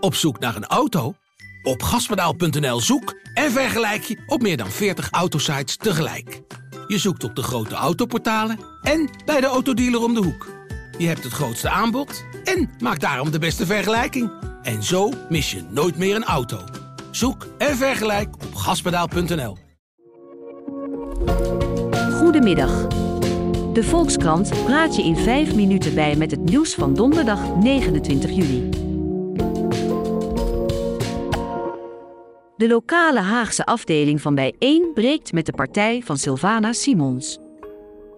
Op zoek naar een auto? Op gaspedaal.nl zoek en vergelijk je op meer dan 40 autosites tegelijk. Je zoekt op de grote autoportalen en bij de autodealer om de hoek. Je hebt het grootste aanbod en maakt daarom de beste vergelijking. En zo mis je nooit meer een auto. Zoek en vergelijk op gaspedaal.nl. Goedemiddag. De Volkskrant praat je in 5 minuten bij met het nieuws van donderdag 29 juli. De lokale Haagse afdeling van Bijeen breekt met de partij van Sylvana Simons.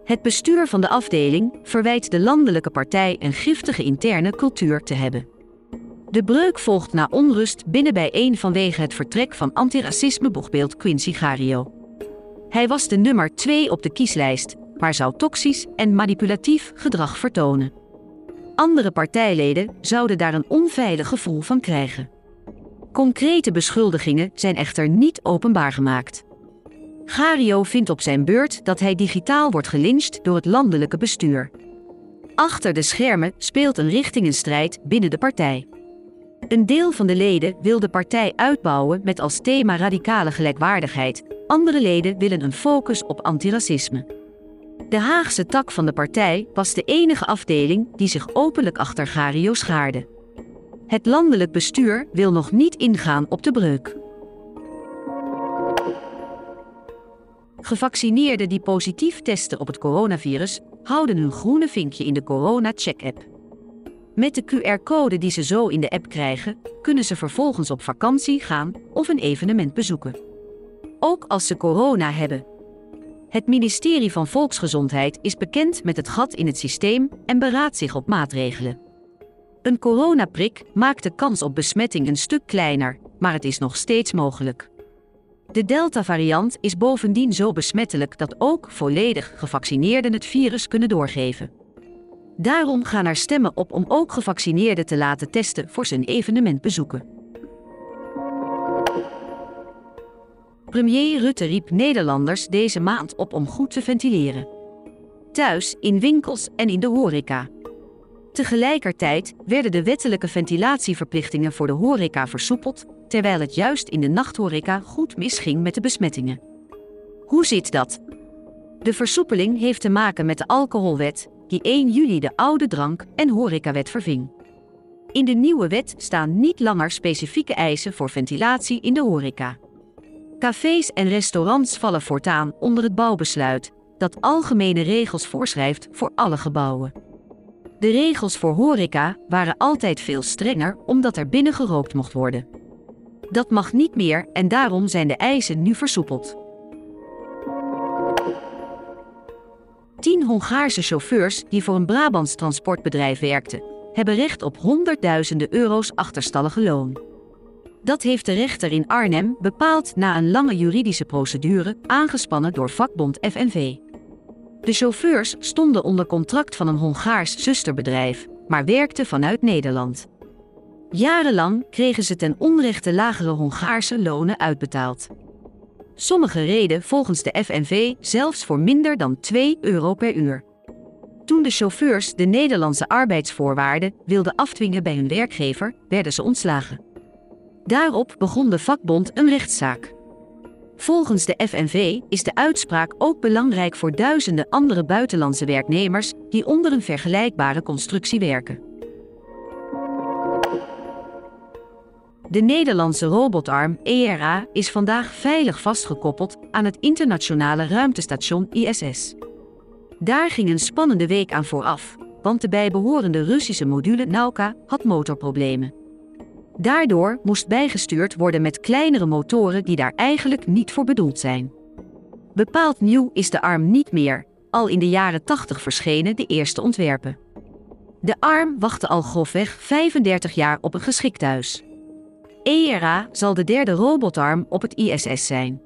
Het bestuur van de afdeling verwijt de landelijke partij een giftige interne cultuur te hebben. De breuk volgt na onrust binnen Bijeen vanwege het vertrek van antiracisme-boegbeeld Quincy Gario. Hij was de nummer 2 op de kieslijst, maar zou toxisch en manipulatief gedrag vertonen. Andere partijleden zouden daar een onveilig gevoel van krijgen. Concrete beschuldigingen zijn echter niet openbaar gemaakt. Gario vindt op zijn beurt dat hij digitaal wordt gelyncht door het landelijke bestuur. Achter de schermen speelt een richtingenstrijd binnen de partij. Een deel van de leden wil de partij uitbouwen met als thema radicale gelijkwaardigheid. Andere leden willen een focus op antiracisme. De Haagse tak van de partij was de enige afdeling die zich openlijk achter Gario schaarde. Het landelijk bestuur wil nog niet ingaan op de breuk. Gevaccineerden die positief testen op het coronavirus houden hun groene vinkje in de Corona Check-app. Met de QR-code die ze zo in de app krijgen, kunnen ze vervolgens op vakantie gaan of een evenement bezoeken. Ook als ze corona hebben. Het ministerie van Volksgezondheid is bekend met het gat in het systeem en beraadt zich op maatregelen. Een coronaprik maakt de kans op besmetting een stuk kleiner, maar het is nog steeds mogelijk. De Delta-variant is bovendien zo besmettelijk dat ook volledig gevaccineerden het virus kunnen doorgeven. Daarom gaan er stemmen op om ook gevaccineerden te laten testen voor zijn evenementbezoeken. Premier Rutte riep Nederlanders deze maand op om goed te ventileren. Thuis, in winkels en in de horeca. Tegelijkertijd werden de wettelijke ventilatieverplichtingen voor de horeca versoepeld, terwijl het juist in de nachthoreca goed misging met de besmettingen. Hoe zit dat? De versoepeling heeft te maken met de alcoholwet, die 1 juli de oude drank- en horecawet verving. In de nieuwe wet staan niet langer specifieke eisen voor ventilatie in de horeca. Cafés en restaurants vallen voortaan onder het bouwbesluit, dat algemene regels voorschrijft voor alle gebouwen. De regels voor horeca waren altijd veel strenger omdat er binnen gerookt mocht worden. Dat mag niet meer en daarom zijn de eisen nu versoepeld. Tien Hongaarse chauffeurs die voor een Brabants transportbedrijf werkten, hebben recht op honderdduizenden euro's achterstallige loon. Dat heeft de rechter in Arnhem bepaald na een lange juridische procedure aangespannen door vakbond FNV. De chauffeurs stonden onder contract van een Hongaars zusterbedrijf, maar werkten vanuit Nederland. Jarenlang kregen ze ten onrechte lagere Hongaarse lonen uitbetaald. Sommigen reden volgens de FNV zelfs voor minder dan 2 euro per uur. Toen de chauffeurs de Nederlandse arbeidsvoorwaarden wilden afdwingen bij hun werkgever, werden ze ontslagen. Daarop begon de vakbond een rechtszaak. Volgens de FNV is de uitspraak ook belangrijk voor duizenden andere buitenlandse werknemers die onder een vergelijkbare constructie werken. De Nederlandse robotarm ERA is vandaag veilig vastgekoppeld aan het internationale ruimtestation ISS. Daar ging een spannende week aan vooraf, want de bijbehorende Russische module Nauka had motorproblemen. Daardoor moest bijgestuurd worden met kleinere motoren die daar eigenlijk niet voor bedoeld zijn. Bepaald nieuw is de arm niet meer, al in de jaren 80 verschenen de eerste ontwerpen. De arm wachtte al grofweg 35 jaar op een geschikt huis. ERA zal de derde robotarm op het ISS zijn.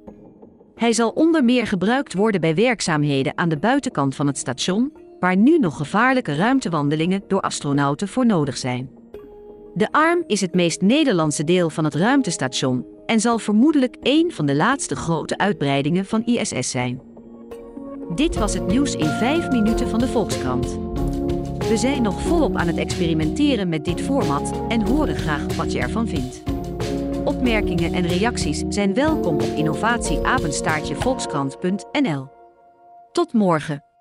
Hij zal onder meer gebruikt worden bij werkzaamheden aan de buitenkant van het station, waar nu nog gevaarlijke ruimtewandelingen door astronauten voor nodig zijn. De arm is het meest Nederlandse deel van het ruimtestation en zal vermoedelijk één van de laatste grote uitbreidingen van ISS zijn. Dit was het nieuws in 5 minuten van de Volkskrant. We zijn nog volop aan het experimenteren met dit format en horen graag wat je ervan vindt. Opmerkingen en reacties zijn welkom op innovatieapenstaartjevolkskrant.nl. Tot morgen.